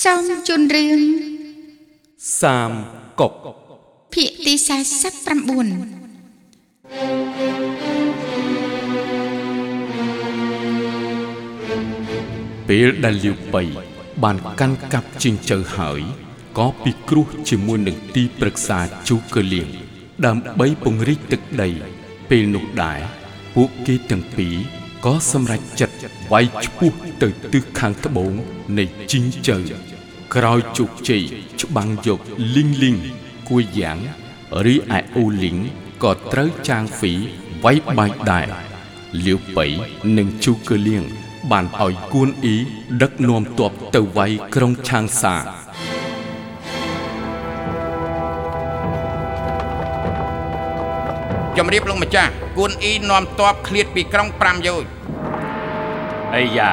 សូមជូនរឿងសាមគកភាគទី49ពេលដែលលាវបៃបានកាន់កាប់ជិញ្ជើហើយក៏ពិគ្រោះជាមួយនឹងទីប្រឹក្សាជូកលៀងដើម្បីពង្រីកទឹកដី ពេលនោះដែរពួកគេទាំងពីរក៏សម្រេចចិត្ត វាយឆ្ពោះទៅទិសខាងត្បូងនៃជិញ្ជើក្រោយជោគជ័យច្បាំងយកលីងលីងគួយយ៉ាងរីឯអូលីងក៏ត្រូវចាងហ្វីវាយបាញ់ដែរលាវបៃនិងជូកលៀងបានឲ្យគួនអ៊ីដឹកនាំទ័ពទៅវាយក្រុងឆាងសាជំរាបលោកម្ចាស់គួនអ៊ីនាំតបឃ្លាតពីក្រុង5យោជន៍ អីយ៉ា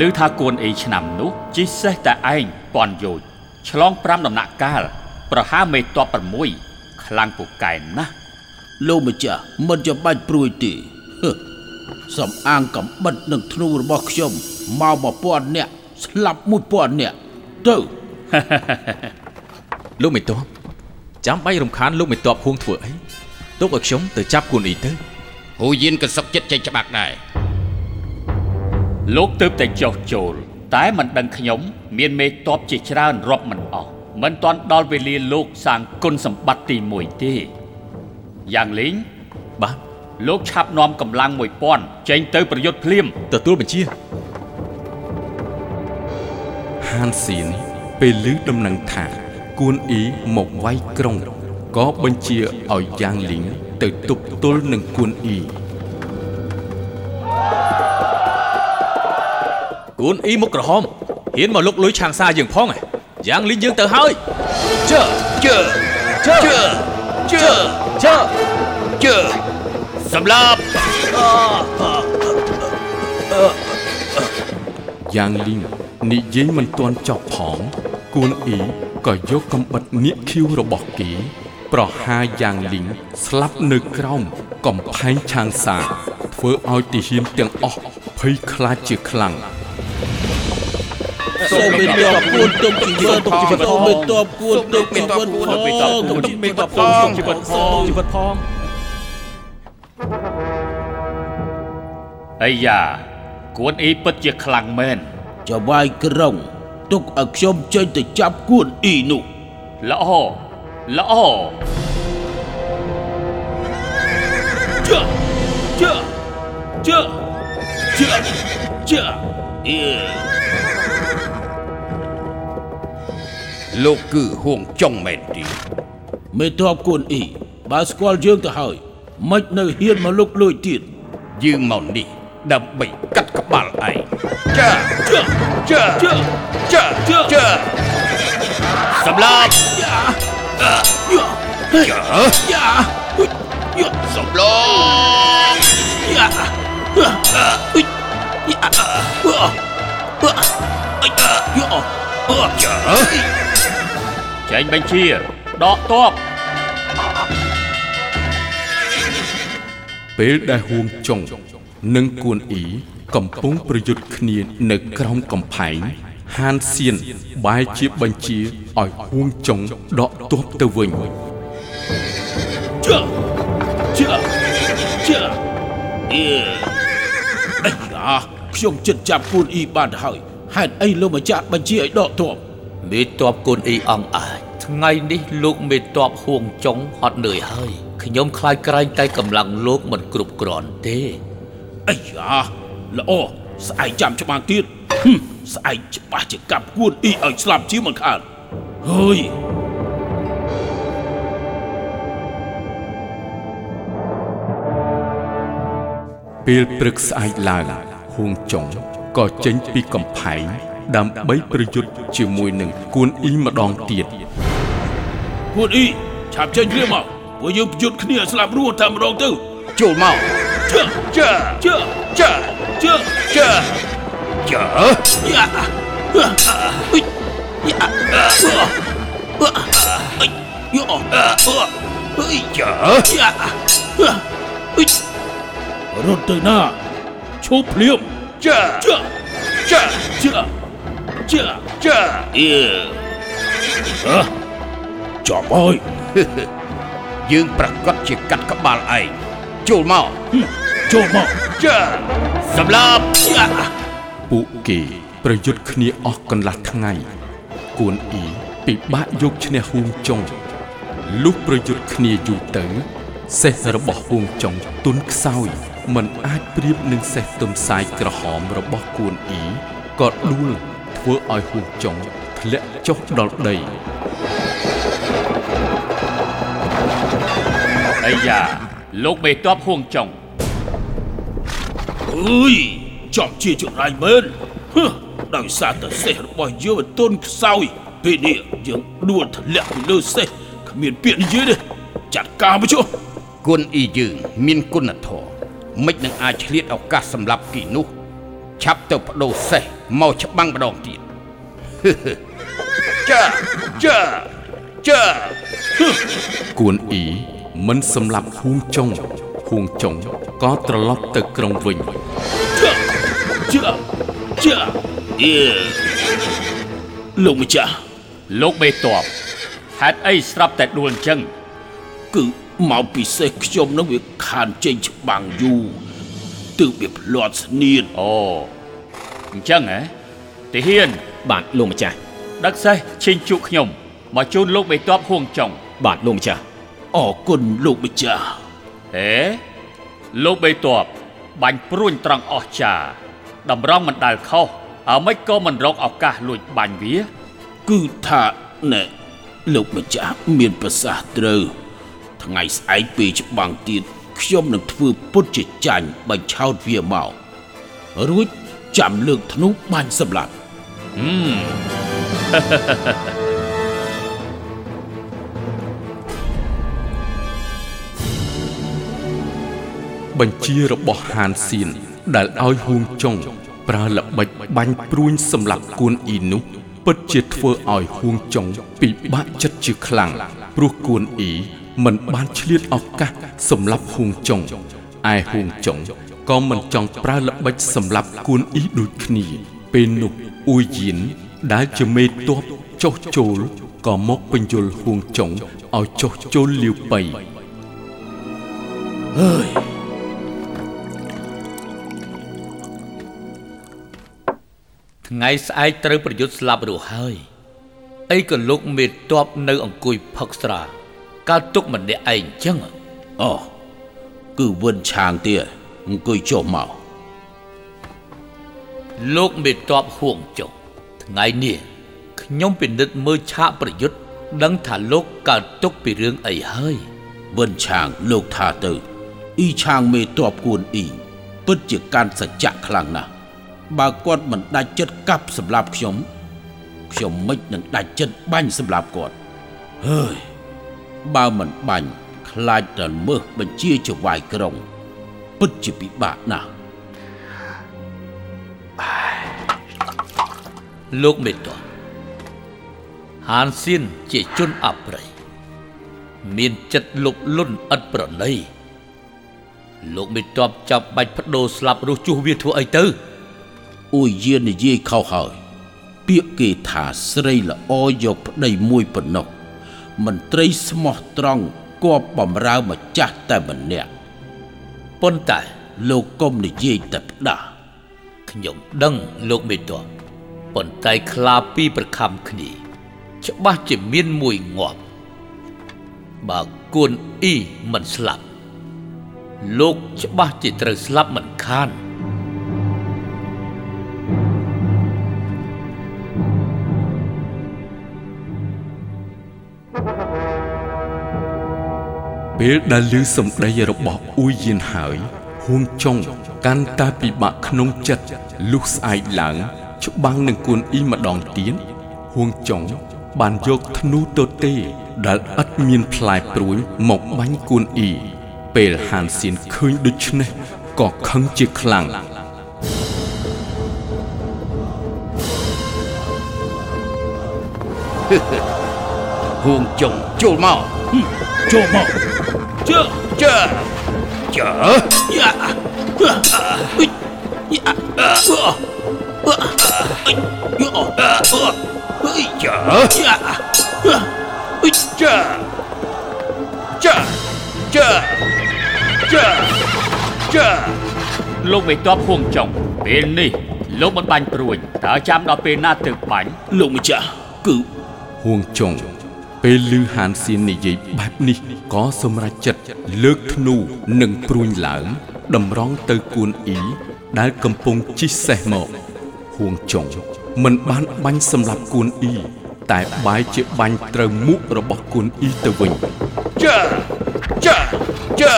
ឮថាគួនអីឆ្នាំនោះជិះសេះតែឯងពាន់យោជឆ្លង5ដំណាក់កាលប្រហារមេតប6ខ្លាំងពូកែណាស់លោកម្ចាស់មិនចាំបាច់ព្រួយទេហឹសំអាងកំបិតនឹងធ្នូរបស់ខ្ញុំមក1000នាក់ស្លាប់1000នាក់ទៅលោកមេតបចាំបាច់រំខានលោកមេតបហួងធ្វើអីទុកឲ្យខ្ញុំទៅចាប់គួនអ៊ីទៅហ៊ូយៀនក៏សុកចិត្តចេញច្បាក់ដែរ លោកទើបតែចុះចូល តែមិនដឹងខ្ញុំ មានមេតបជាច្រើនរាប់មិនអស់មិនទាន់ដល់វេលាលោកសាងគុណសម្បត្តិទី1ទេយ៉ាងលេងបាទលោកឆាប់នាំកម្លាំង1000ចេញទៅប្រយុទ្ធភ្លាមទទួលបញ្ជាហានសៀនពេលឮដំណឹងថាគួនអ៊ីមកវាយក្រុងក៏បញ្ជាឲ្យយ៉ាងលីងទៅទប់ទល់នឹងគួនអ៊ី គួនអ៊ីមុខក្រហមហ៊ានមកលុកលុយឆាងសាយើងផងហ៎យ៉ាងលីងយើងទៅហើយជើជើជើជើជើជើសម្លាប់យ៉ាងលីងនិយាយមិនទាន់ចប់ផងគួនអ៊ីក៏យកកំបិតនាគខៀវរបស់គេ ប្រហារយ៉ាងលីងស្លាប់នៅក្រោមកំផែងឆាងសាធ្វើឲ្យទាហានទាំងអស់ភ័យខ្លាចជាខ្លាំង សូមមេតបគួនទុកជីវិតផងសូមមេតបគួនទុកជីវិតផងមេតបគួនទុកមេតបគួនទុកជីវិតផងជីវិតផងអីយ៉ាគួនអ៊ីពិតជាខ្លាំងមែនចវាយក្រុង ទុកឲ្យខ្ញុំចេញទៅចាប់គួនអ៊ីនោះល្អល្អជើជើជើជើជើអេ លោកគឺហួងចុងមែនទីមេតបគួនអ៊ីបើស្គាល់យើងទៅហើយមិននៅហ៊ានមកលុកលួយទៀតយើងមកនេះដើម្បីកាត់ក្បាលឯងជើជើជើជើជើជើសម្លាប់យ៉ាយ៉ាហេជើយ៉ាហុយយ៉ាសម្លាប់យ៉ាហុយយ៉ាយ៉ាយ៉ាជើ ចេញបញ្ជាដកតបពេលដែលហួងចុង និងគួនអ៊ីកំពុងប្រយុទ្ធគ្នានៅក្រោមកំផែងហានសៀនបែរជាបញ្ជាឲ្យហួងចុងដកទ័ពទៅវិញជើជើជើអេអីយ៉ាខ្ញុំចិត្តចាប់គូនអ៊ីបានទៅហើយហេតុអីលោកម្ចាស់បញ្ជាឲ្យដកទ័ពមេតបគុណអ៊ីអង្គអាច ថ្ងៃនេះលោកមេតបហួងចុងហត់នឿយហើយខ្ញុំខ្លាចក្រែងតែកម្លាំងលោកមិនគ្រប់គ្រាន់ទេអីយ៉ាល្អស្អែកចាំច្បាំងទៀតហឹមស្អែកច្បាស់ជាកាប់គួនអ៊ីឲ្យស្លាប់ជាមិនខានហើយពេលព្រឹកស្អែកឡើងហួងចុងក៏ចេញពីកំផែងដើម្បីប្រយុទ្ធជាមួយនឹងគួនអ៊ីម្ដងទៀត គួនអ៊ីឆាប់ចេញគ្នាមកពួកយើងប្រយុទ្ធគ្នាឲ្យស្លាប់រស់តែម្ដងទៅចូលមកជើជើជើជើជើជើជើយ៉ាហឺអ៊ីយ៉ាអឺអីយោអឺអីជើយ៉ាហឺអីរត់ទៅណាឈប់ភ្លាមជើជើជើជើជើជើអឺអើ ចប់ហើយយើងប្រកាសជាកាត់ក្បាលឯងចូលមកចូលមកជើសម្លាប់ពួកគេប្រយុទ្ធគ្នាអស់កន្លះថ្ងៃគួនអ៊ីពិបាកយកឈ្នះហួងចុងលុះប្រយុទ្ធគ្នាយូរទៅសេះរបស់ហួងចុងទុនខ្សោយមិនអាចប្រៀបនឹងសេះទុំសាយក្រហមរបស់គួនអ៊ីក៏ដួលធ្វើឲ្យហួងចុងធ្លាក់ចុះដល់ដី អាយ៉ាលោកមេតបហួងចុងអើយចំជាចរៃមែនហឺដោយសារតែសេះរបស់យើងមិនទន់ខ្សោយពេលនេះយើងដួលធ្លាក់ពីលើសេះគ្មានពាក្យនិយាយទេចាត់ការមកចុះគុណអ៊ីយើងមានគុណធម៌មិននឹងអាចឆ្លៀតឱកាសសម្រាប់គីនោះឆាប់ទៅបដូរសេះមកច្បាំងម្ដងទៀតជើជើជើគួនអ៊ី មិនសម្លាប់ហួងចុងហួងចុងក៏ត្រឡប់ទៅក្រុងវិញជើជើអឺលោកម្ចាស់លោកមេតបហេតុអីស្រាប់តែដួលអញ្ចឹងគឺមកពីសេះខ្ញុំនឹងវាខានចេញច្បាំងយូរទើបវាផ្លាត់ស្នៀនអូអញ្ចឹងហ៎ទាហានបាទលោកម្ចាស់ដឹកសេះឈិញជក់ខ្ញុំមកជូនលោកមេតបហួងចុងបាទលោកម្ចាស់ អរគុណលោកម្ចាស់ហេលោកមេតបបាញ់ព្រួញត្រង់អស់ចាតម្រង់មិនដែលខុសអ្ហ្មិចក៏មិនរកឱកាសលួចបាញ់វា គឺថាណែលោកម្ចាស់មានប្រសាសន៍ត្រូវ ថ្ងៃស្អែកពេលច្បាំងទៀតខ្ញុំនឹងធ្វើពុតជាចាញ់បញ្ឆោតវាមករួចចាំលើកធ្នូបាញ់សម្លាប់ បញ្ជារបស់ហានសៀនដែលឲ្យហួងចុងប្រើល្បិចបាញ់ព្រួញសម្រាប់គួនអ៊ីនោះពិតជាធ្វើឲ្យហួងចុងពិបាកចិត្តជាខ្លាំងព្រោះគួនអ៊ីមិនបានឆ្លៀតឱកាសសម្រាប់ហួងចុងឯហួងចុងក៏មិនចង់ប្រើល្បិចសម្រាប់គួនអ៊ីដូចគ្នាពេលនោះអ៊ូយៀនដែលជាមេតបចុះចូលក៏មកបញ្យលហួងចុងឲ្យចុះចូលលាវបៃ ថ្ងៃស្អែកត្រូវប្រយុទ្ធស្លាប់រស់ហើយអីក៏លោកមេតបនៅអង្គុយផឹកស្រាកើតទុកម្នាក់ឯងចឹងអូគឺវិនឆាងទៀតអង្គុយចុះមកលោកមេតបហួងចុះថ្ងៃនេះខ្ញុំពិនិត្យមើលឆាកប្រយុទ្ធដឹងថាលោកកើតទុកពីរឿងអីហើយវិនឆាងលោកថាទៅអ៊ីឆាងមេតបគួនអ៊ីពិតជាកាន់សច្ចៈខ្លាំងណាស់ បើគាត់មិនដាច់ចិត្តកាប់សម្លាប់ខ្ញុំខ្ញុំមិននឹងដាច់ចិត្តបាញ់សម្លាប់គាត់ហើយបើមិនបាញ់ខ្លាចតែមើសបញ្ជាចវាយក្រុង ពិតជាពិបាកណាស់លោកមេតបហានសៀនជាជនអប្រិយមានចិត្តលុបលន់ឥតប្រណីលោកមេតបចាប់បាច់បដូរស្លាប់រស់ជួសវាធ្វើអីទៅ អ៊ុយយាននិយាយខុសហើយ ពាក្យគេថាស្រីល្អយកប្តីមួយប៉ុណ្ណោះមន្ត្រីស្មោះត្រង់គប់បំរើម្ចាស់តែម្នាក់ប៉ុន្តែលោកកុំនិយាយតែផ្ដាស់ខ្ញុំដឹងលោកមេតបប៉ុន្តែខ្លាពីរប្រខំគ្នា ច្បាស់ជាមានមួយងាប់បើគួនអ៊ីមិនស្លាប់ លោកច្បាស់ជាត្រូវស្លាប់មិនខាន ពេលដែលឮសម្ដីរបស់អ៊ូយៀនហើយហួងចុងកាន់តែពិបាកក្នុងចិត្តលុះស្អែកឡើង ច្បាំងនឹងគួនអ៊ីម្ដងទៀតហួងចុងបានយកធ្នូទទេដែលឥតមានផ្លែព្រួយមកបាញ់គួនអ៊ីពេលហានសៀនឃើញដូច្នេះក៏ខឹងជាខ្លាំងហួងចុងចូលមក ចូលមកជើជើជើយ៉ាអ៊ុយយ៉ាអ៊ុយយ៉ាចាចាអុយចាចាចាចាចាលោកមេតបហួងចុងពេលនេះលោកមិនបាញ់ព្រួយតើចាំដល់ពេលណាទើបបាញ់លោកម្ចាស់គឺហួងចុង ពេលឮហានសៀននិយាយបែបនេះក៏សម្រេចចិត្តលើកធ្នូនិងព្រួញឡើងតម្រង់ទៅគួនអ៊ីដែលកំពុងជិះសេះមកហួងចុងមិនបានបាញ់សម្លាប់គួនអ៊ីតែបែរជាបាញ់ត្រូវមុខរបស់គួនអ៊ីទៅវិញចាចាចា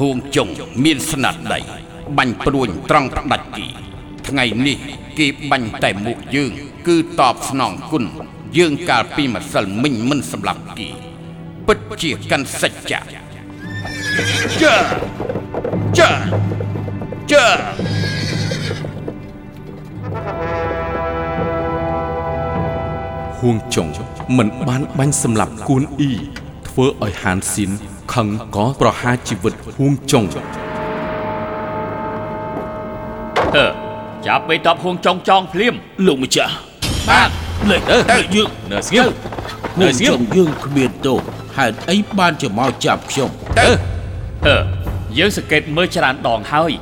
ហួងចុងមានស្នាដៃបាញ់ព្រួញត្រង់ផ្ដាច់គីថ្ងៃនេះគេបាញ់តែមុខយើង គឺតបស្នងគុណ យើងកាលពីម្សិលមិញមិនសម្លាប់គីពិតជាកាន់សច្ចៈចាចាចាហួងចុងមិនបានបាញ់សម្លាប់គួនអ៊ីធ្វើឲ្យហានសៀនខឹងក៏ប្រហារជីវិតហួងចុងអឺចាប់មេតបហួងចុងចងភ្លាមលោកម្ចាស់បាទ លេខទៅទៅយើងនៅស្ងៀមនៅនៅស្ងៀមចុងយើងគ្មានទោសហេតុអីបានជាមកចាប់ខ្ញុំទៅអឺយើងសង្កេតមើលច្រើនដងហើយ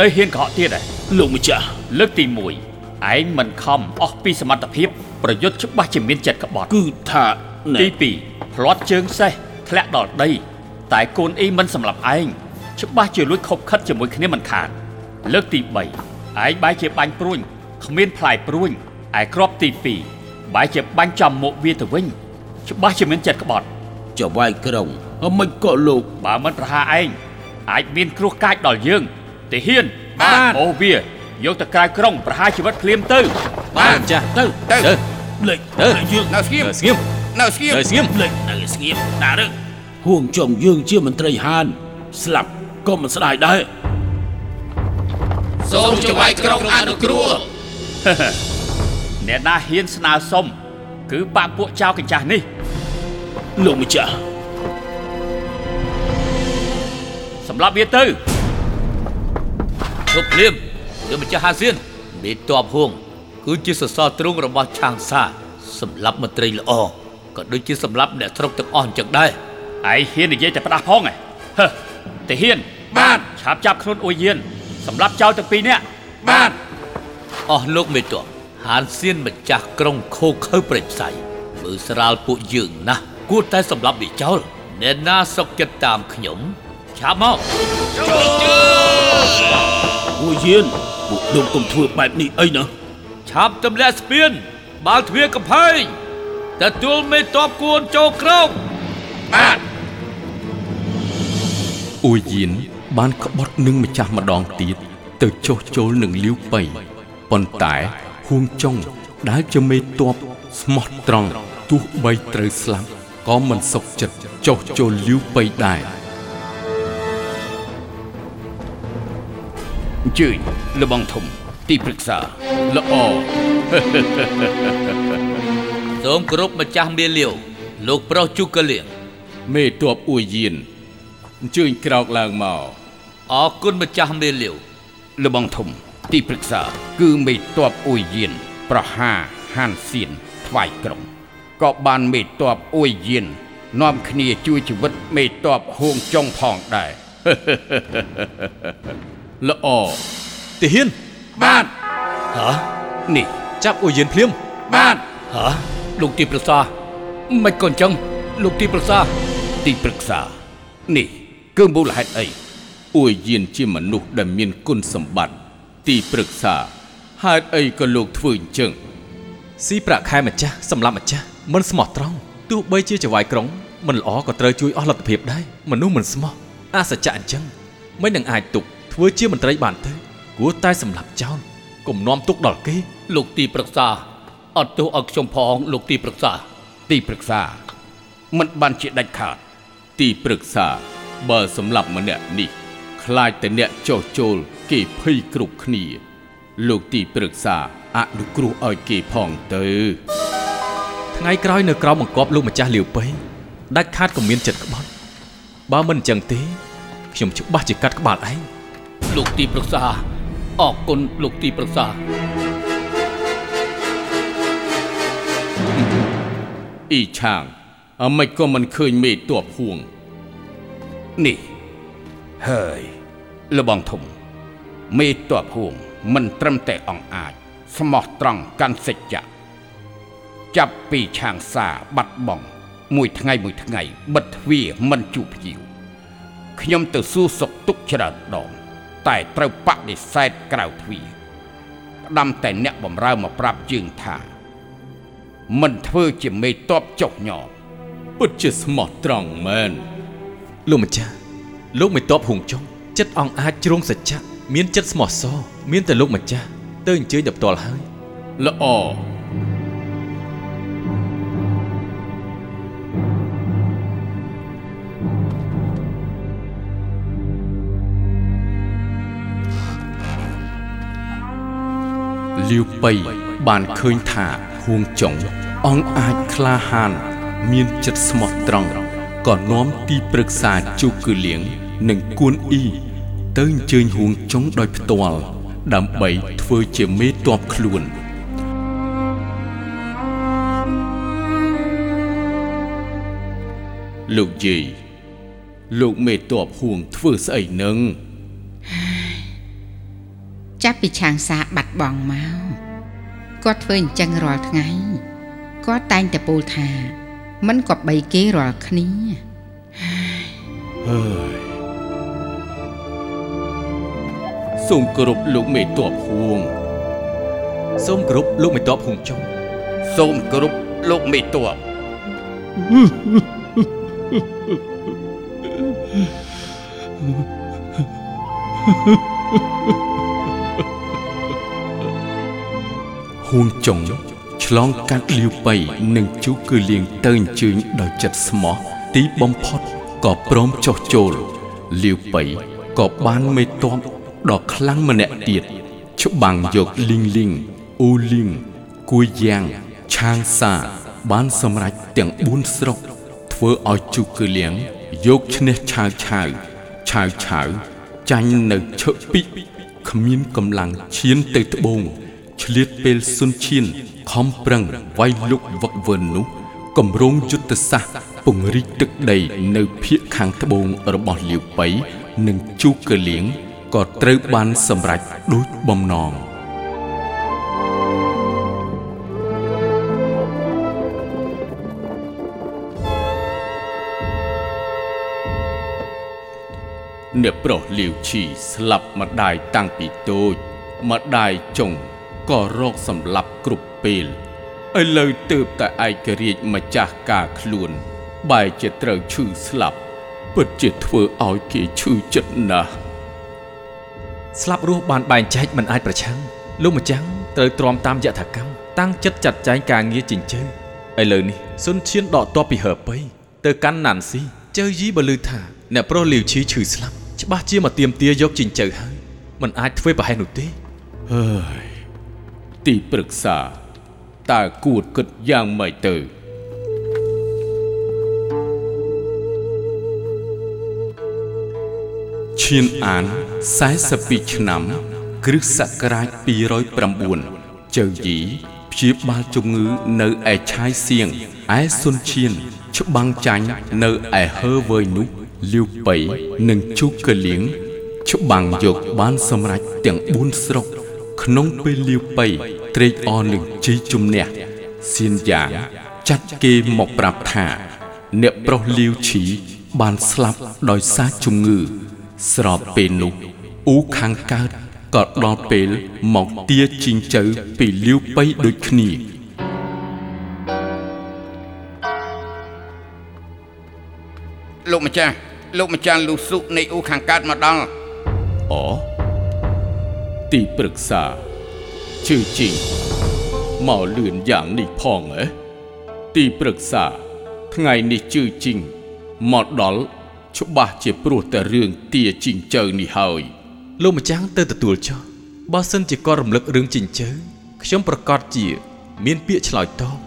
នៅហ៊ានកុហកទៀតឯងលោកម្ចាស់លើកទី1ឯងមិនខំអស់ពីសមត្ថភាព ប្រយុទ្ធច្បាស់ជាមានចិត្តក្បត់គឺថាណែទី2ផ្លាត់ជើងសេះធ្លាក់ដល់ដី តែកូនអ៊ីមិនសម្លាប់ឯងច្បាស់ជាលួចខົບខិតជាមួយគ្នាមិនខានលើកទី3ឯងបែរជាបាញ់ព្រួញគ្មានផ្លែព្រួញឯក្របទី2 បែរជាបាញ់ចំមុខវាទៅវិញច្បាស់ជាមានចិត្តក្បត់ចវាយក្រុងអមិនក៏លោកបើមិនប្រហារឯងអាចមានគ្រោះកាចដល់យើងទាហានបាទអូវាយកទៅក្រៅក្រុងប្រហារជីវិតភ្លាមទៅបាទចាស់ទៅទៅទៅលេខទៅទៅយើងនៅស្ងៀមនៅស្ងៀមនៅស្ងៀមនៅស្ងៀមលេខទៅស្ងៀមដាក់រឹកហួងចុងយើងជាមន្ត្រីហាន ស្លាប់ក៏មិនស្ដាយដែរសូមចវាយក្រុងអនុគ្រោះ អ្នកណាហ៊ានស្នើសុំគឺបាក់ពួកចៅកញ្ចាស់នេះលោកម្ចាស់សម្រាប់វាទៅជប់ភ្លាមលោកម្ចាស់ហាសៀនមេតបហួងគឺជាសសរទ្រូងរបស់ឆាងសាសម្រាប់មន្ត្រីល្អក៏ដូចជាសម្រាប់អ្នកស្រុកទាំងអស់អញ្ចឹងដែរឯងហ៊ាននិយាយតែផ្ដាស់ផងហ៎ហឺតាហ៊ានបាទឆាប់ចាប់ខ្លួនអ៊ុយយានសម្រាប់ចៅទាំងពីរនាក់បាទអស់លោកមេតប ហានសៀនម្ចាស់ក្រុងខូខើព្រៃផ្សៃមើលស្រាលពួកយើងណាស់គួរតែសម្លាប់វាចោលអ្នកណាសុកចិត្តតាមខ្ញុំឆាប់មកអូយានពួកលោកកុំធ្វើបែបនេះអីណាឆាប់ទម្លាក់ស្ពានបាល់ទ្វារកំផែងទទួលមេតបគួនចូលក្រុងបាទអ៊ូយៀនបានក្បត់នឹងម្ចាស់ម្ដងទៀតទៅចុះចូលនឹងលាវប៉ៃប៉ុន្តែ ហួងចុងដែលជាមេតបស្មោះត្រង់ទោះបីត្រូវស្លាប់ក៏មិនសុខចិត្តចុះចូលលាវប៉ៃដែរអញ្ជើញលបងធំទីប្រឹក្សាល្អសូមគោរពម្ចាស់មាលាវលោកប្រុសជូកលៀងមេតបអ៊ូយៀនអញ្ជើញក្រោកឡើងមកអរគុណម្ចាស់មាលាវលបងធំ ទីប្រឹក្សា គឺមេតបអ៊ុយយាន ប្រហារហានសៀនថ្វាយក្រុងក៏បានមេតបអ៊ុយយាននាំគ្នាជួយជីវិតមេតបហួងចុងផងដែរល្អទាហានបាទហ៎នេះចាប់អ៊ុយយានភ្លាមបាទហ៎លោកទីប្រឹក្សាមិនក៏អញ្ចឹងលោកទីប្រឹក្សាទីប្រឹក្សានេះគឺមូលហេតុអីអ៊ូយៀនជាមនុស្សដែលមានគុណសម្បត្តិ ទីប្រឹក្សាហេតុអីក៏លោកធ្វើអញ្ចឹងស៊ីប្រាក់ខែម្ចាស់សម្រាប់ម្ចាស់មិនស្មោះត្រង់ទោះបីជាចវាយក្រុងមិនល្អក៏ត្រូវជួយអស់លទ្ធភាពដែរមនុស្សមិនស្មោះអសច្ចៈអញ្ចឹងមិននឹងអាចទុកធ្វើជាមន្ត្រីបានទេគួរតែសម្លាប់ចោលកុំនាំទុកដល់គេ លោកទីប្រឹក្សាអត់ទោសឲ្យខ្ញុំផងលោកទីប្រឹក្សា ទីប្រឹក្សាមិនបានជាដាច់ខាត ទីប្រឹក្សា បើសម្លាប់ម្នាក់នេះ ខ្លាចតែអ្នកចោះចូលគេភ័យគ្រប់គ្នា លោកទីប្រឹក្សាអនុគ្រោះឲ្យគេផងទៅថ្ងៃក្រោយនៅក្រោមបង្គាប់លោកម្ចាស់លាវប៉ៃដាច់ខាតក៏មានចិត្តក្បត់បើមិនអញ្ចឹងទេខ្ញុំច្បាស់ជាកាត់ក្បាលឯងលោកទីប្រឹក្សាអរគុណលោកទីប្រឹក្សាអ៊ីឆាងអមិនក៏មិនឃើញមេតបហួងនេះហើយ លបងធំមេតបហួងមិនត្រឹមតែអង្អាច ស្មោះត្រង់កាន់សច្ចៈចាប់ពីឆាងសាបាត់បង់មួយថ្ងៃមួយថ្ងៃបិទទ្វារមិនជួបភ្ញៀវខ្ញុំទៅសួរសុខទុក្ខច្រើនដង តែត្រូវបដិសេធក្រៅទ្វារផ្ដាំតែអ្នកបំរើមកប្រាប់យើងថា មិនធ្វើជាមេតបចុះញោមពិតជាស្មោះត្រង់មែនលោកម្ចាស់លោកមិនតបហួងចុង ចិត្តអង្គអាចជ្រងសច្ចៈមានចិត្តស្មោះសរមានតែលោកម្ចាស់ទៅអញ្ជើញទៅផ្ទាល់ហើយល្អលាវប៉ៃបានឃើញថាហួងចុងអង្គអាចក្លាហាន មានចិត្តស្មោះត្រង់ក៏នាំទីប្រឹក្សាជូគឺលៀងនិងគួនអ៊ី ទៅអញ្ជើញហួងចុងដោយផ្ទាល់ដើម្បីធ្វើជាមេតបខ្លួនលោកយាយលោកមេតបហួងធ្វើស្អីនឹងចាប់ពីឆាងសាបាត់បង់មកគាត់ធ្វើអញ្ចឹងរាល់ថ្ងៃគាត់តែងតែពោលថាមិនក៏បីគេរាល់គ្នា សូមគោរពលោកមេតបហួងសូមគោរពលោកមិនតបហួងចុងសូមគោរពលោកមេតបហួងចុងឆ្លងកាត់លាវប៉ៃនិងជូគឺលៀងទៅអញ្ជើញដោយចិត្តស្មោះទីបំផុតក៏ព្រមចុះចូលលាវប៉ៃក៏បានមេតប ដ៏ខ្លាំងម្នាក់ទៀតច្បាំងយកលីងលីងអ៊ូលីងគួយយ៉ាងឆាងសា បានសម្រេចទាំង4ស្រុក ធ្វើឲ្យជូគឺលៀងយកឈ្នះឆាវឆាវឆាវឆាវចាញ់នៅឈើពីគ្មានកម្លាំងឈានទៅត្បូងឆ្លៀតពេលសុនឈៀនខំប្រឹងវាយលុកវឹកវើនោះគម្រោងយុទ្ធសាស្ត្រពង្រីកទឹកដីនៅភៀកខាងត្បូងរបស់លាវប៉ៃនិងជូកលៀង ក៏ត្រូវបានសម្រេចដូចបំណងអ្នកប្រុសលាវឈីស្លាប់ម្ដាយតាំងពីតូចម្ដាយចុងក៏រកសម្លាប់គ្រប់ពេលឥឡូវទើបតែឯករាជ្យម្ចាស់ការខ្លួន បែរជាត្រូវឈឺស្លាប់ពិតជាធ្វើឲ្យគេឈឺចិត្តណាស់ ស្លាប់រស់បានបែងចែកមិនអាចប្រឆាំងលោកម្ចាំងត្រូវទ្រាំតាមយថាកម្មតាំងចិត្តចាត់ចែងការងារចិញ្ចើឥឡូវនេះសុនឈៀនដកតបពីហើប៉ៃទៅកាន់ណាន់ស៊ីចៅយីបើលឺថាអ្នកប្រុសលាវឈីឈឺស្លាប់ច្បាស់ជាមកទៀមទាយកចិញ្ចើហើយមិនអាចធ្វើប្រហែសនោះទេហើយទីប្រឹក្សាតើគួរគិតយ៉ាងម៉េចទៅឈៀនអាន 42ឆ្នាំគ្រិស្តសករាជ209ចៅយីព្យាបាលជំងឺនៅឯឆាយសៀងឯសុនឈៀនច្បាំងចាញ់នៅឯហើវើយនោះលាវប៉ៃនិងជូកលៀងច្បាំងយកបានសម្រេចទាំង4ស្រុក ក្នុងពេលលាវប៉ៃត្រេកអរនឹងជ័យជំនះសៀនយ៉ាងចាត់គេមកប្រាប់ថា អ្នកប្រុសលាវឈីបានស្លាប់ដោយសារជំងឺ ស្របពេលនោះអ៊ូខាងកើតក៏ដល់ពេលមកទាជីងចៅពីលាវប៉ៃដូចគ្នាលោកម្ចាស់លោកម្ចាស់លូស៊ុនៃអ៊ូខាងកើតមកដល់អូទីប្រឹក្សាជឺជីងមកលឿនយ៉ាងនេះផងហ៎ទីប្រឹក្សា ថ្ងៃនេះជឺជីងមកដល់ ច្បាស់ជាព្រោះតែរឿងទាជីងចៅនេះហើយលោកម្ចាំងទៅទទួលចុះបើសិនជាគាត់រំលឹករឿងចិញ្ចើខ្ញុំប្រកាសជា មានពាក្យឆ្លើយតប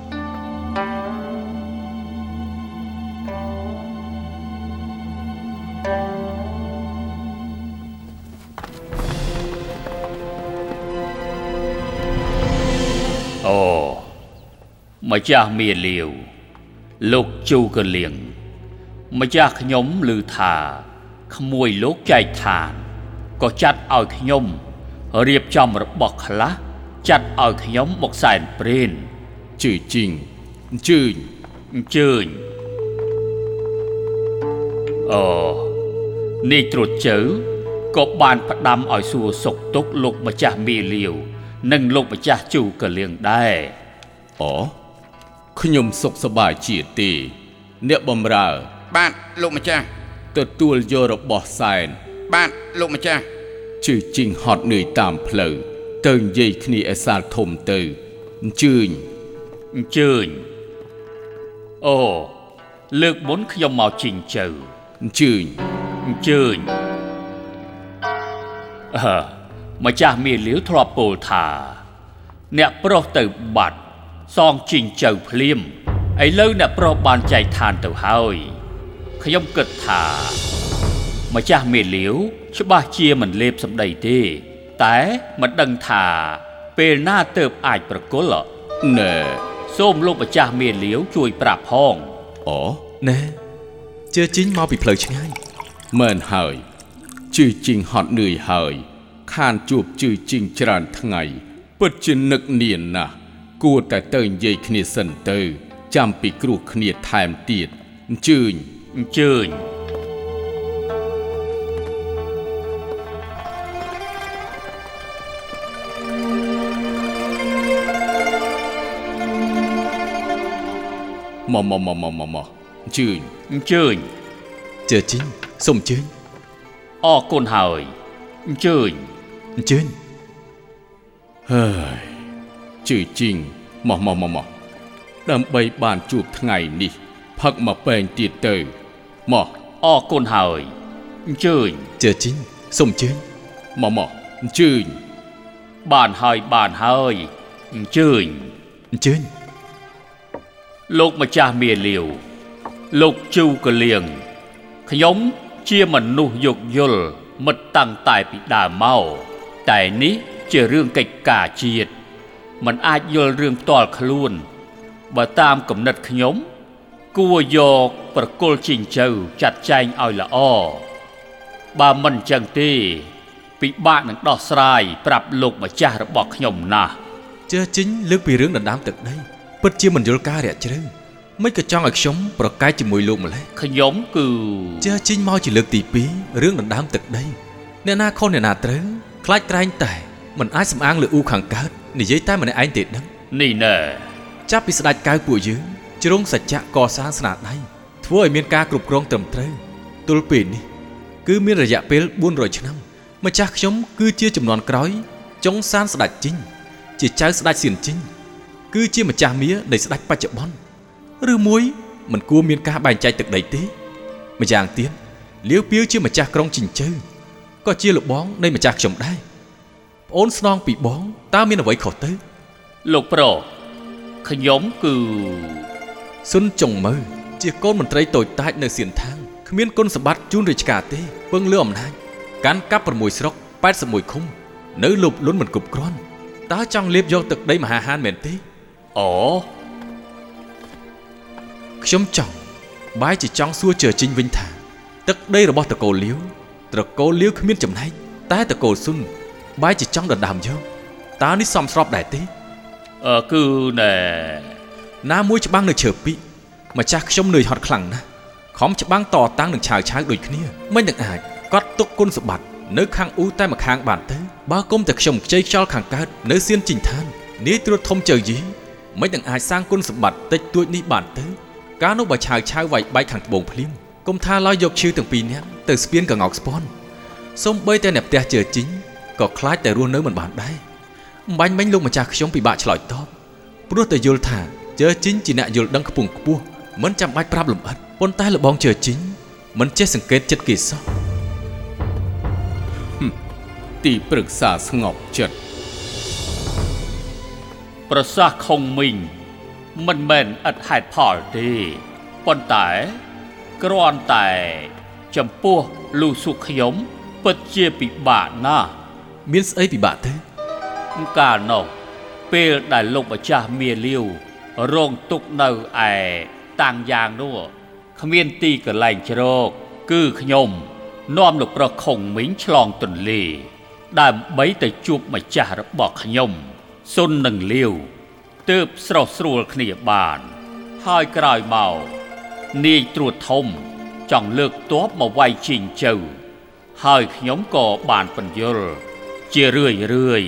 អូម្ចាស់មាលាវលោកជូកលៀង ម្ចាស់ខ្ញុំឮថាក្មួយលោកចែកឋានក៏ចាត់ឲ្យខ្ញុំរៀបចំរបស់ខ្លះចាត់ឲ្យខ្ញុំមកសែនព្រេនជឿជីងអញ្ជើញអញ្ជើញអូនាយត្រួតជើក៏បានផ្ដាំឲ្យសួរសុខទុក្ខលោកម្ចាស់មីលាវ និងលោកម្ចាស់ជូកលៀងដែរអូខ្ញុំសុខសប្បាយជាទេ អ្នកបំរើ បាទលោកម្ចាស់ទទួលយករបស់សែនបាទលោកម្ចាស់ជឿជីងហត់នឿយតាមផ្លូវទៅនិយាយគ្នាឯសាលធំទៅអញ្ជើញអញ្ជើញអូលើកមុនខ្ញុំមកជីងជើអញ្ជើញអញ្ជើញអឺម្ចាស់មាលាវធ្លាប់ពោលថា អ្នកប្រុសទៅបាត់សងជីងជើភ្លាមឥឡូវអ្នកប្រុសបានចែកឋានទៅហើយ ខ្ញុំគិតថាម្ចាស់មេលាវច្បាស់ជាមិនលេបសម្ដីទេ តែមិនដឹងថាពេលណាទៅបអាចប្រគល់ណែសូមលោកម្ចាស់មេលាវជួយប្រាប់ផងអូណែជឿជីងមកពីផ្លូវឆ្ងាយមែនហើយជឿជីងហត់នឿយហើយ ខានជួបជឿជីងច្រើនថ្ងៃពិតជានឹកនានណាស់គួរតែទៅនិយាយគ្នាសិនទៅ ចាំពីគ្រោះគ្នាថែមទៀតអញ្ជើញ អញ្ជើញមកមកមកមកមកមកអញ្ជើញអញ្ជើញជឿជីងសូមអញ្ជើញអរគុណហើយអញ្ជើញអញ្ជើញហើយជឿជីងមកមកមកមកដើម្បីបានជួបថ្ងៃនេះផឹកមកពេងទៀតទៅ មកអរគុណហើយអញ្ជើញជឿជីងសូមអញ្ជើញមកមកអញ្ជើញបានហើយបានហើយអញ្ជើញអញ្ជើញលោកម្ចាស់មាលាវលោកជូកលៀងខ្ញុំជាមនុស្សយោគយល់មិត្តតាំងតែពីដើមមកតែនេះជារឿងកិច្ចការជាតិมันអាចយល់រឿងផ្ទាល់ខ្លួន បើតាមគំនិតខ្ញុំ គួរយកប្រគល់ជីងជើចាត់ចែងឲ្យល្អបើមិនអញ្ចឹងទេពិបាកនឹងដោះស្រាយប្រាប់លោកម្ចាស់របស់ខ្ញុំណាស់ជឿជីងលើកពីរឿងដណ្ដើមទឹកដីពិតជាមិនយល់ការរាក់ជ្រៅមិនក៏ចង់ឲ្យខ្ញុំប្រកែកជាមួយលោកម្លេះខ្ញុំគឺជឿជីងមកជាលើកទី2រឿងដណ្ដើមទឹកដីអ្នកណាខុសអ្នកណាត្រូវខ្លាចក្រែងតែមិនអាចសំអាងលើអ៊ូខាងកើតនិយាយតែម្នាក់ឯងទេដឹងនេះណែចាប់ពីស្ដេចកៅពួកយើង ជ្រុងសច្ចៈកសាងស្នាដៃធ្វើឲ្យមានការគ្រប់គ្រងត្រឹមត្រូវទល់ពេលនេះគឺមានរយៈពេល400ឆ្នាំម្ចាស់ខ្ញុំគឺជាចំនួនក្រោយចុងសានស្ដេចជីងជាចៅស្ដេចសៀនជីងគឺជាម្ចាស់មានៃស្ដេចបច្ចុប្បន្នឬមួយមិនគួរមានការបែងចែកទឹកដីទេម្យ៉ាងទៀតលាវពាវជាម្ចាស់ក្រុងជីងជើក៏ជាលបងនៃម្ចាស់ខ្ញុំដែរប្អូនស្នងពីបងតើមានអ្វីខុសទៅលោកប្រុសខ្ញុំគឺ ស៊ុនចុងមើជាកូនមន្ត្រីតូចតាចនៅសៀនថាងគ្មានគុណសម្បត្តិជូនរាជការទេពឹងលើអំណាចកាន់កាប់6ស្រុក81ឃុំ នៅលុបលុនមិនគ្រប់គ្រាន់តើចង់លេបយកទឹកដីមហាហានមែនទេអូខ្ញុំចង់បាយជាចង់សួរជើជីងវិញថាទឹកដីរបស់តកូលលាវត្រកូលលាវគ្មានចំណែកតែតកូលស៊ុនបាយជាចង់ដណ្ដើមយកតើនេះសមស្របដែរទេអឺគឺណែ ណាមួយច្បាំងនៅឈើពីកម្ចាស់ខ្ញុំនឿយហត់ខ្លាំងណាស់ខំច្បាំងតតាំងនឹងឆាវឆាវដូចគ្នាមិននឹងអាចកត់ទុកគុណសម្បត្តិនៅខាងអ៊ូតែម្ខាងបានទៅបើគុំតែខ្ញុំខ្ចីខ្យល់ខាងកើតនៅសៀនជីងឋាននាយត្រួតធំជើយីមិននឹងអាចសាងគុណសម្បត្តិតិចតួចនេះបានទៅកាលនោះបើឆាវឆាវវាយបែកខាងត្បូងភ្លាមគុំថាឡើយយកឈឺទាំងពីរនាក់ទៅស្ពានកងោកស្ពន់សូម្បីតែអ្នកផ្ទះជើជីងក៏ខ្លាចតែរស់នៅមិនបានដែរអំបញ្ញមិញលោកម្ចាស់ខ្ញុំពិបាកឆ្លើយតបព្រោះតែយល់ថា ជើជីងជាអ្នកយល់ដឹងខ្ពង់ខ្ពស់មិនចាំបាច់ប្រាប់លម្អិតប៉ុន្តែលបងជើជីងមិនចេះសង្កេតចិត្តគេសោះទីប្រឹក្សាស្ងប់ចិត្តប្រសាសន៍ខុងមីងមិនមែនឥតហេតុផលទេប៉ុន្តែគ្រាន់តែ ចំពោះលូសុខខ្ញុំពិតជាពិបាកណាស់មានស្អីពិបាកទៅកាលនោះពេលដែលលោកម្ចាស់មាលាវ រងទុកនៅឯតាំងយ៉ាងនោះគ្មានទីកន្លែងជ្រកគឺខ្ញុំនាំលោកប្រុសខុងមីងឆ្លងទន្លេដើម្បីទៅជួបម្ចាស់របស់ខ្ញុំសុននឹងលាវទើបស្រស់ស្រួលគ្នាបាន ហើយក្រោយមកនាយត្រួតធំ ចង់លើកទ័ពមកវាយជីងជើហើយខ្ញុំក៏បានពន្យល់ជារឿយរឿយ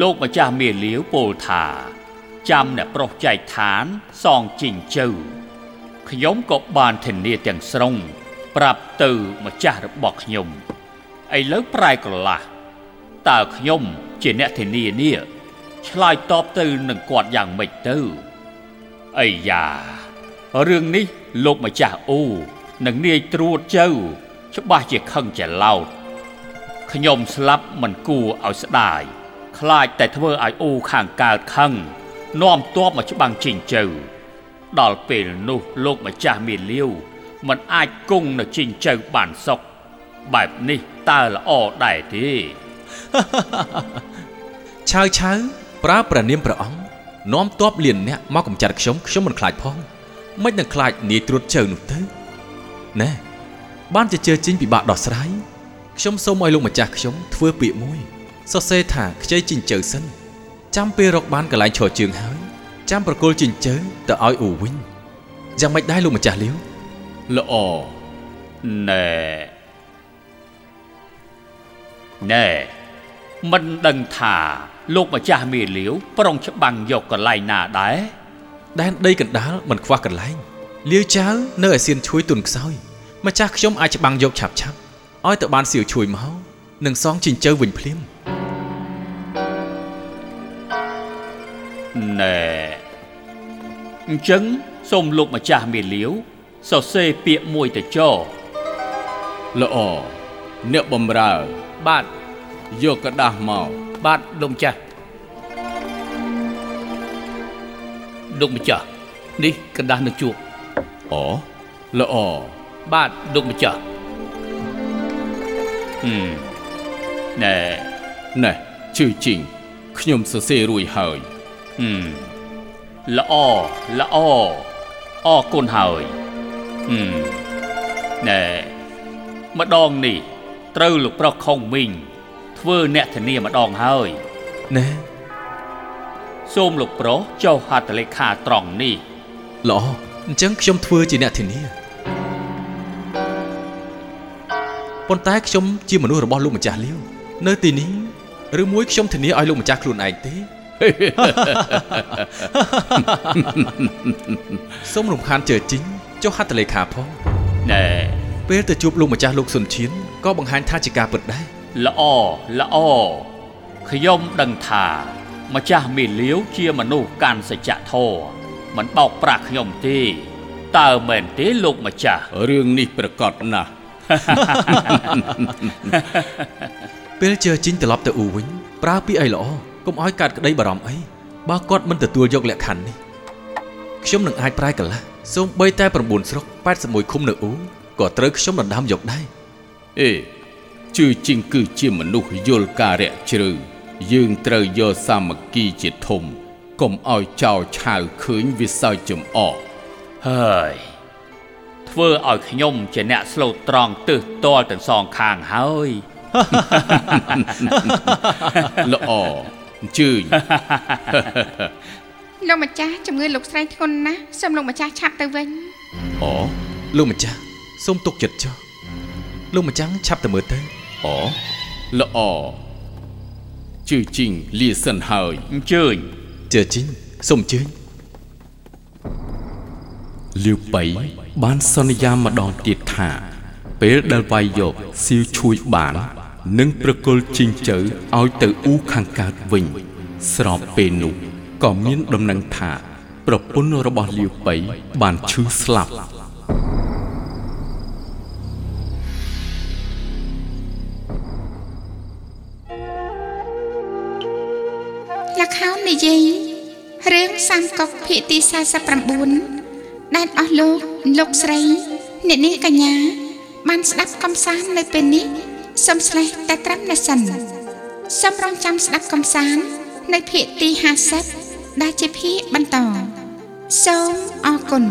លោកម្ចាស់មាលាវពោលថា ចាំអ្នកប្រុសចែកឋានសងជីងជើខ្ញុំក៏បានធានាទាំងស្រុង ប្រាប់ទៅម្ចាស់របស់ខ្ញុំឥឡូវប្រែក្រឡាស់តើខ្ញុំជាអ្នកធានានេះឆ្លើយតបទៅនឹងគាត់យ៉ាងម៉េចទៅអីយ៉ារឿងនេះលោកម្ចាស់អូនឹងនាយត្រួតជើច្បាស់ជាខឹងច្រឡោតខ្ញុំស្លាប់មិនគួរឲ្យស្ដាយ ខ្លាចតែធ្វើឲ្យអូខាងកើតខឹង នាំទ័ពមកច្បាំងជីងជើដល់ពេលនោះលោកម្ចាស់មានលាវមិនអាចគង់នៅជីងជើបានសុខបែបនេះតើល្អដែរទេឆាវឆាវប្រើព្រះនាមព្រះអង្គនាំទ័ពលៀនអ្នកមកកម្ចាត់ខ្ញុំខ្ញុំមិនខ្លាចផងមិននឹងខ្លាចនាយត្រួតជើនោះទៅណែបានជាជើជីងពិបាកដោះស្រាយខ្ញុំសូមឲ្យលោកម្ចាស់ខ្ញុំធ្វើពាក្យមួយសរសេរថាខ្ចីជីងជើសិន ចាំពេលរកបានកន្លែងឈរជើងហើយចាំប្រគល់ជីងជើទៅឲ្យអ៊ូវិញយ៉ាងម៉េចដែរលោកម្ចាស់លាវល្អណែណែមិនដឹងថាលោកម្ចាស់មេលាវប្រុងច្បាំងយកកន្លែងណាដែរដែនដីកណ្ដាលមិនខ្វះកន្លែងលាវចៅនៅឯសៀនឈួយទុនខ្សោយម្ចាស់ខ្ញុំអាចច្បាំងយកឆាប់ឆាប់ឲ្យទៅបានសៀវឈួយមកនឹងសងជីងជើវិញភ្លាម ណែអញ្ចឹងសូមលោកម្ចាស់មេលាវសរសេរពាក្យមួយទៅចោ ល្អអ្នកបំរើ បាទ យកกระดาษមក បាទលោកម្ចាស់លោកម្ចាស់នេះกระดาษនឹងជួប អូល្អ បាទលោកម្ចាស់ ហឹមណែ ណែជឿជីងខ្ញុំសរសេររួចហើយ ហឹម ល្អល្អអរគុណហើយហឹមណែម្ដងនេះត្រូវលោកប្រុសខុងមីងធ្វើអ្នកធានាម្ដងហើយណែសូមលោកប្រុសចុះហត្ថលេខាត្រង់នេះល្អអញ្ចឹងខ្ញុំធ្វើជាអ្នកធានាប៉ុន្តែខ្ញុំជាមនុស្សរបស់លោកម្ចាស់លាវនៅទីនេះឬមួយខ្ញុំធានាឲ្យលោកម្ចាស់ខ្លួនឯងទេ សូមរំខានជើជីងចុះហត្ថលេខាផងណែពេលទៅជួបលោកម្ចាស់លោកសុនឈៀនក៏បង្ហាញថាជាការពិតដែរល្អល្អខ្ញុំដឹងថា ម្ចាស់មេលាវជាមនុស្សកាន់សច្ចធម៌មិនបោកប្រាស់ខ្ញុំទេតើមែនទេលោកម្ចាស់រឿងនេះប្រកបណាស់ពេលជើជីងត្រឡប់ទៅអ៊ូវិញប្រើពាក្យអីល្អ កុំឲ្យកើតក្តីបារម្ភអីបើគាត់មិនទទួលយកលក្ខខណ្ឌនេះខ្ញុំនឹងអាចប្រែកន្លះសូម្បីតែ9ស្រុក81ឃុំនៅអ៊ូក៏ត្រូវខ្ញុំដណ្ដើមយកដែរអេជឿជីងគឺជាមនុស្សយល់ការៈជ្រៅយើងត្រូវយកសាមគ្គីជាធំកុំឲ្យចោលឆាវឃើញវាសើចចំអកហើយធ្វើឲ្យខ្ញុំជាអ្នកស្លូតត្រង់ទើសទាល់ទាំងសងខាងហើយល្អ អញ្ជើញលោកម្ចាស់ជំងឺលោកស្រីធ្ងន់ណាស់សូមលោកម្ចាស់ឆាប់ទៅវិញអូលោកម្ចាស់សូមទុកចិត្តចុះលោកម្ចាស់ឆាប់ទៅមើលទៅអូល្អជឿជីងលាសិនហើយអញ្ជើញជើជីងសូមអញ្ជើញលាវបៃបានសន្យាម្ដងទៀតថា ពេលដែលវាយយកសៀវឈួយបាន នឹងប្រគល់ជីងជើឲ្យទៅអ៊ូខាងកើតវិញ ស្របពេលនោះក៏មានដំណឹងថា ប្រពន្ធរបស់លាវបៃបានឈឺស្លាប់លខោននិយាយរឿងសាមកុកភាគទី49ដែលអស់លោកលោកស្រី អ្នកនាងកញ្ញា បានស្ដាប់កំសាន្តនៅពេលនេះ សូមស្លេះតែត្រឹមនេះសិនសូមរងចាំស្ដាប់កំសាន្តនៅភាគទី50ដែលជាភាគបន្តសូមអរគុណ